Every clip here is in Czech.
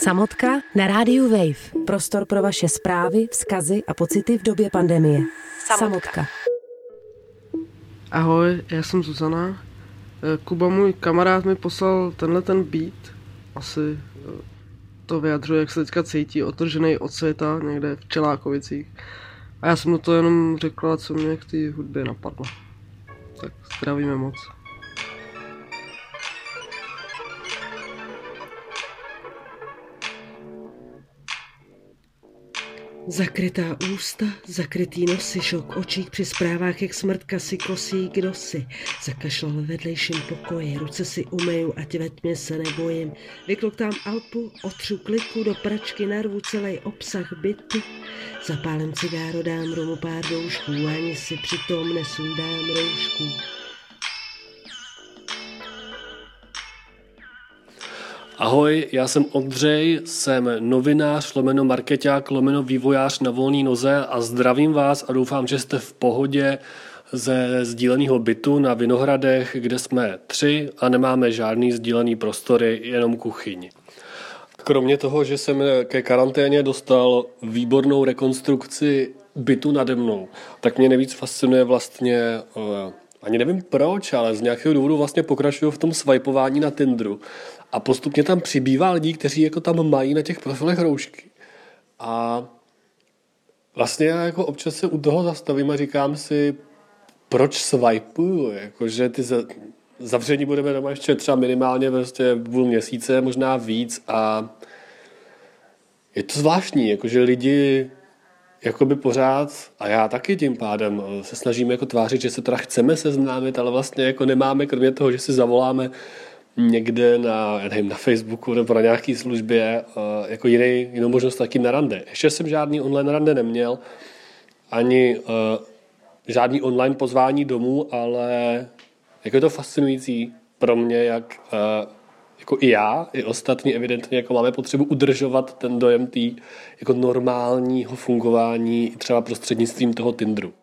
Samotka na rádiu Wave. Prostor pro vaše zprávy, vzkazy a pocity v době pandemie. Samotka. Samotka. Ahoj, já jsem Zuzana. Eh, Kuba, můj kamarád, mi poslal tenhle ten beat. Asi eh, to vyjadřuje, jak se teďka cítí, otržený od světa někde v Čelákovicích. A já jsem mu to jenom řekla, co mě k té hudbě napadlo. Tak zdravíme moc. Zakrytá ústa, zakrytý nosy, šok očích při zprávách, jak smrtka si kosí kdo si. Zakašlal ve vedlejším pokoji, ruce si umeju, ať ve tmě se nebojím. Vykloktám alpu, otřu kliku do pračky, narvu celý obsah bytu. Zapálím cigáro, dám romu pár doušků, ani si přitom nesundám roušku. Ahoj, já jsem Ondřej, jsem novinář, lomeno marketák, lomeno vývojář na volné noze a zdravím vás a doufám, že jste v pohodě ze sdíleného bytu na Vinohradech, kde jsme tři a nemáme žádný sdílený prostory, jenom kuchyň. Kromě toho, že jsem ke karanténě dostal výbornou rekonstrukci bytu nade mnou, tak mě nejvíc fascinuje vlastně eh, ani nevím proč, ale z nějakého důvodu vlastně pokračuju v tom swipování na Tinderu. A postupně tam přibývá lidí, kteří jako tam mají na těch profilech roušky. A vlastně já jako občas se u toho zastavím a říkám si, proč swipeuju, jakože ty zavření budeme doma ještě třeba minimálně prostě půl měsíce, možná víc a je to zvláštní, jakože lidi jakoby pořád, a já taky tím pádem se snažíme jako tvářit, že se teda chceme seznámit, ale vlastně jako nemáme, kromě toho, že si zavoláme někde na, nevím, na Facebooku nebo na nějaké službě jako jiný, jinou možnost taky na rande. Ještě jsem žádný online rande neměl, ani uh, žádný online pozvání domů, ale jako je to fascinující pro mě, jak uh, jako i já, i ostatní evidentně jako máme potřebu udržovat ten dojem tý jako normálního fungování třeba prostřednictvím toho Tinderu.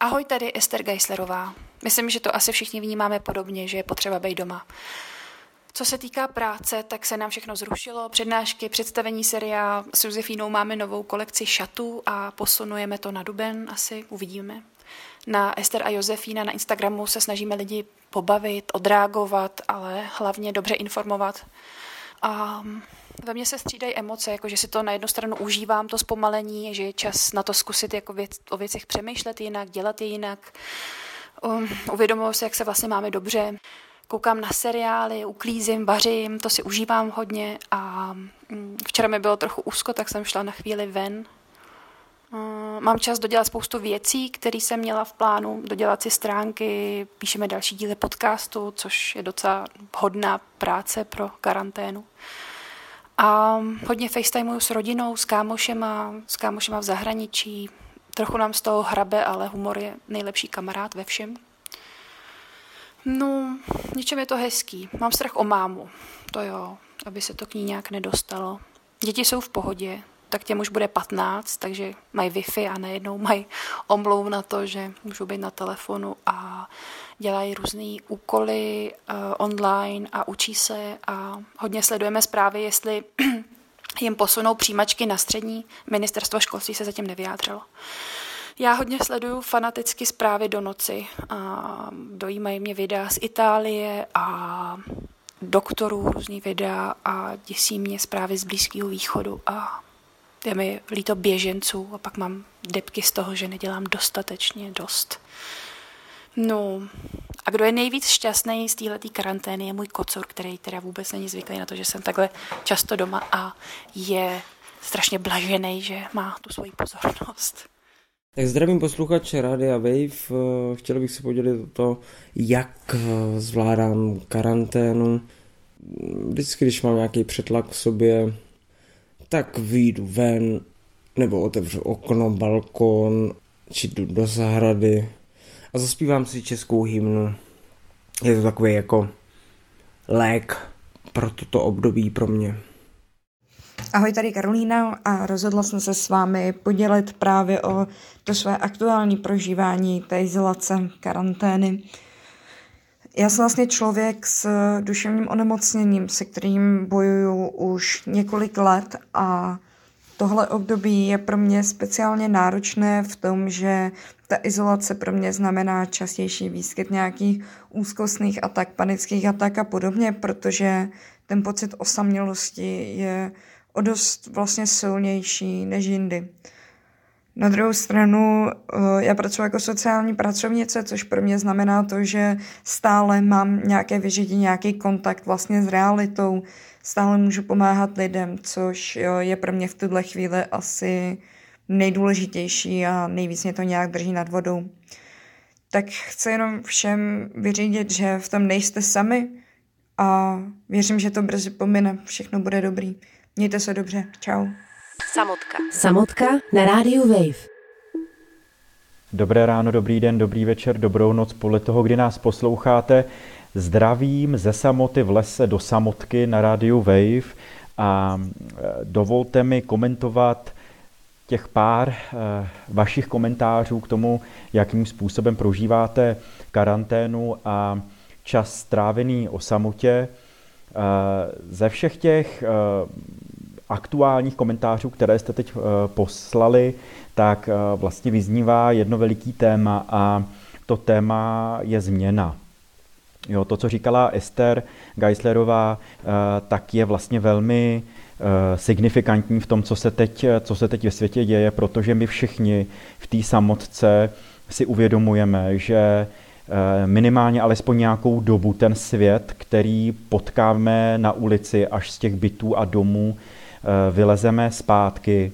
Ahoj, tady Ester Geislerová. Myslím, že to asi všichni vnímáme podobně, že je potřeba být doma. Co se týká práce, tak se nám všechno zrušilo. Přednášky, představení seria. S Josefínou máme novou kolekci šatů a posunujeme to na duben, asi uvidíme. Na Ester a Josefína na Instagramu se snažíme lidi pobavit, odreagovat, ale hlavně dobře informovat. A ve mně se střídají emoce, jako že si to na jednu stranu užívám, to zpomalení, že je čas na to zkusit jako věc, o věcech přemýšlet jinak, dělat je jinak. Um, uvědomuji si, jak se vlastně máme dobře koukám na seriály, uklízím, vařím, to si užívám hodně a mm, včera mi bylo trochu úzko, tak jsem šla na chvíli ven. Mám čas dodělat spoustu věcí, které jsem měla v plánu, dodělat si stránky, píšeme další díly podcastu, což je docela hodná práce pro karanténu. A hodně facetimeuju s rodinou, s kámošema, s kámošema v zahraničí. Trochu nám z toho hrabe, ale humor je nejlepší kamarád ve všem. No, něčem je to hezký. Mám strach o mámu, to jo, aby se to k ní nějak nedostalo. Děti jsou v pohodě, tak těm už bude 15, takže mají Wi-Fi a najednou mají omlouv na to, že můžou být na telefonu a dělají různé úkoly uh, online a učí se a hodně sledujeme zprávy, jestli jim posunou přijímačky na střední. Ministerstvo školství se zatím nevyjádřilo. Já hodně sleduju fanaticky zprávy do noci. A dojímají mě videa z Itálie a doktorů různý videa a děsí mě zprávy z Blízkého východu a je mi líto běženců a pak mám depky z toho, že nedělám dostatečně dost. No, a kdo je nejvíc šťastný z této karantény je můj kocor, který teda vůbec není zvyklý na to, že jsem takhle často doma a je strašně blažený, že má tu svoji pozornost. Tak zdravím posluchače Radia Wave. Chtěl bych se podělit o to, jak zvládám karanténu. Vždycky, když mám nějaký přetlak v sobě, tak vyjdu ven, nebo otevřu okno, balkon, či jdu do zahrady a zaspívám si českou hymnu. Je to takový jako lék pro toto období pro mě. Ahoj, tady Karolína a rozhodla jsem se s vámi podělit právě o to své aktuální prožívání té izolace, karantény. Já jsem vlastně člověk s duševním onemocněním, se kterým bojuju už několik let a tohle období je pro mě speciálně náročné v tom, že ta izolace pro mě znamená častější výskyt nějakých úzkostných atak, panických atak a podobně, protože ten pocit osamělosti je o dost vlastně silnější než jindy. Na druhou stranu, eh, já pracuji jako sociální pracovnice, což pro mě znamená to, že stále mám nějaké vyžití, nějaký kontakt vlastně s realitou, stále můžu pomáhat lidem, což je pro mě v tuhle chvíli asi nejdůležitější a nejvíc mě to nějak drží nad vodou. Tak chci jenom všem vyřídit, že v tom nejste sami a věřím, že to brzy pomine, všechno bude dobrý. Mějte se dobře, čau. Samotka. Samotka na rádiu Wave. Dobré ráno, dobrý den, dobrý večer, dobrou noc podle toho, kdy nás posloucháte. Zdravím ze samoty v lese do samotky na rádiu Wave a e, dovolte mi komentovat těch pár e, vašich komentářů k tomu, jakým způsobem prožíváte karanténu a čas strávený o samotě. E, ze všech těch aktuálních komentářů, které jste teď poslali, tak vlastně vyznívá jedno veliký téma a to téma je změna. Jo, to, co říkala Esther Geislerová, eh, tak je vlastně velmi eh, signifikantní v tom, co se, teď, co se teď ve světě děje, protože my všichni v té samotce si uvědomujeme, že eh, minimálně alespoň nějakou dobu ten svět, který potkáme na ulici až z těch bytů a domů, vylezeme zpátky,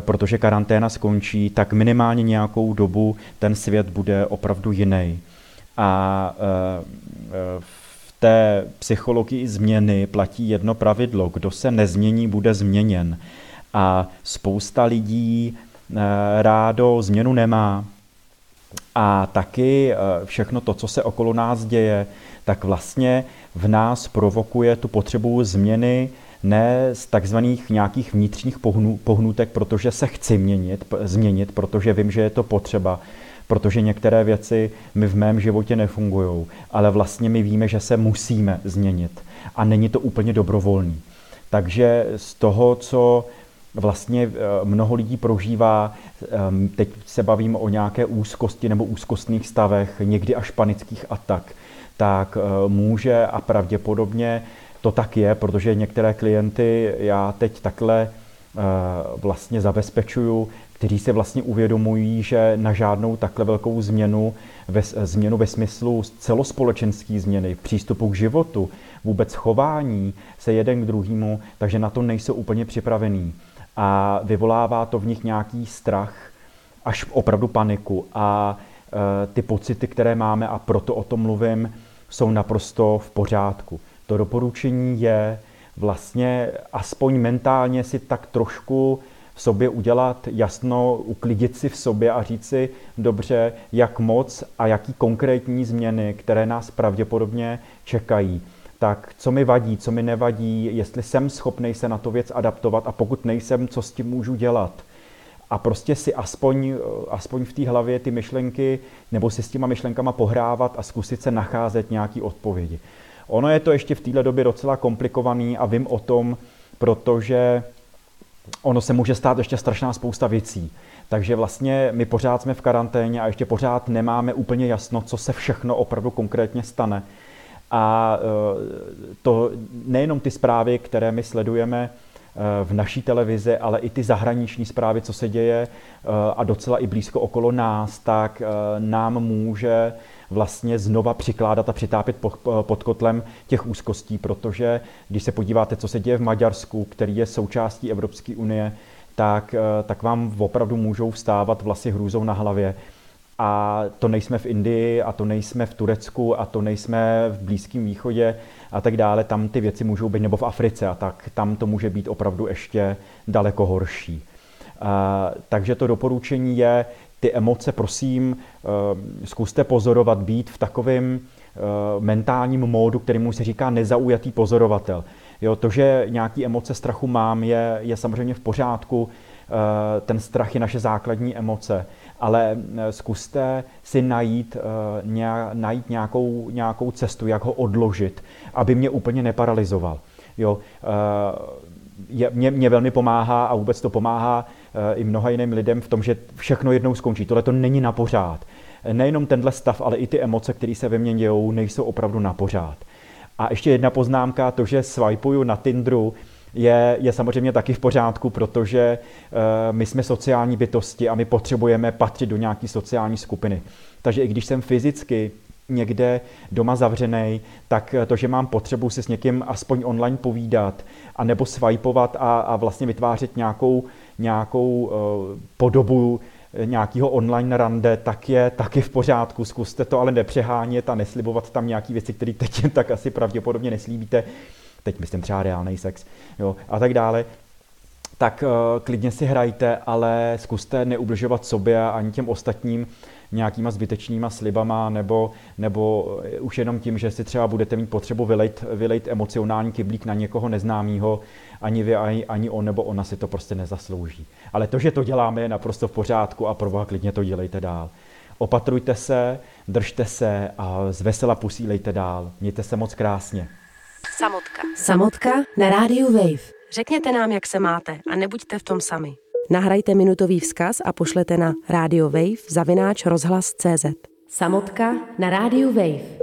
protože karanténa skončí, tak minimálně nějakou dobu ten svět bude opravdu jiný. A e, e, v té psychologii změny platí jedno pravidlo. Kdo se nezmění, bude změněn. A spousta lidí rádo změnu nemá. A taky všechno to, co se okolo nás děje, tak vlastně v nás provokuje tu potřebu změny ne z takzvaných nějakých vnitřních pohnutek, protože se chci měnit, změnit, protože vím, že je to potřeba, protože některé věci mi v mém životě nefungují, ale vlastně my víme, že se musíme změnit a není to úplně dobrovolný. Takže z toho, co vlastně eh, mnoho lidí prožívá, ehm, teď se bavím o nějaké úzkosti nebo úzkostných stavech, někdy až panických atak, tak eh, může a pravděpodobně to tak je, protože některé klienty já teď takhle eh, vlastně zabezpečuju, kteří se vlastně uvědomují, že na žádnou takhle velkou změnu, změnu ve smyslu celospolečenské změny, přístupu k životu, vůbec chování se jeden k druhému, takže na to nejsou úplně připravení. A vyvolává to v nich nějaký strach, až opravdu paniku. A e, ty pocity, které máme, a proto o tom mluvím, jsou naprosto v pořádku. To doporučení je vlastně aspoň mentálně si tak trošku v sobě udělat jasno, uklidit si v sobě a říct si dobře, jak moc a jaký konkrétní změny, které nás pravděpodobně čekají. Tak co mi vadí, co mi nevadí, jestli jsem schopný se na to věc adaptovat a pokud nejsem, co s tím můžu dělat. A prostě si aspoň, aspoň v té hlavě ty myšlenky, nebo si s těma myšlenkama pohrávat a zkusit se nacházet nějaký odpovědi. Ono je to ještě v této době docela komplikovaný a vím o tom, protože ono se může stát ještě strašná spousta věcí. Takže vlastně my pořád jsme v karanténě a ještě pořád nemáme úplně jasno, co se všechno opravdu konkrétně stane. A e, to nejenom ty zprávy, které my sledujeme v naší televizi, ale i ty zahraniční zprávy, co se děje e, a docela i blízko okolo nás, tak nám může vlastně znova přikládat a přitápět pod kotlem těch úzkostí, protože když se podíváte, co se děje v Maďarsku, který je součástí Evropské unie, tak, eh, tak vám opravdu můžou vstávat vlasy hrůzou na hlavě. A to nejsme v Indii, a to nejsme v Turecku, a to nejsme v Blízkém východě a tak dále. Tam ty věci můžou být, nebo v Africe, a tak tam to může být opravdu ještě daleko horší. A, takže to doporučení je ty emoce, prosím, eh, zkuste pozorovat, být v takovém eh, mentálním módu, kterému se říká nezaujatý pozorovatel. Jo, to, že nějaký emoce strachu mám, je, je samozřejmě v pořádku. ten strach je naše základní emoce, ale zkuste si najít, najít nějakou, nějakou cestu, jak ho odložit, aby mě úplně neparalizoval. Jo, je, mě, mě velmi pomáhá a vůbec to pomáhá i mnoha jiným lidem v tom, že všechno jednou skončí. Tohle to není na pořád. Nejenom tenhle stav, ale i ty emoce, které se ve mně dějou, nejsou opravdu na pořád. A ještě jedna poznámka, to, že swipuju na Tinderu, je, je samozřejmě taky v pořádku, protože uh, my jsme sociální bytosti a my potřebujeme patřit do nějaké sociální skupiny. Takže i když jsem fyzicky někde doma zavřený, tak to, že mám potřebu si s někým aspoň online povídat, a nebo swipeovat a, a vlastně vytvářet nějakou, nějakou uh, podobu nějakého online rande, tak je taky v pořádku. Zkuste to ale nepřehánět a neslibovat tam nějaké věci, které teď tak asi pravděpodobně neslíbíte. Teď myslím třeba reálný sex jo, a tak dále. Tak uh, klidně si hrajte, ale zkuste neubližovat sobě ani těm ostatním nějakýma zbytečnýma slibama nebo, nebo už jenom tím, že si třeba budete mít potřebu vylejt, vylejt emocionální kyblík na někoho neznámého, ani vy, ani, ani on nebo ona si to prostě nezaslouží. Ale to, že to děláme, je naprosto v pořádku a proboha klidně to dělejte dál. Opatrujte se, držte se a z vesela posílejte dál. Mějte se moc krásně. Samotka. Samotka na rádiu Wave. Řekněte nám, jak se máte a nebuďte v tom sami. Nahrajte minutový vzkaz a pošlete na Radio Wave zavináč rozhlas CZ. Samotka na rádiu Wave.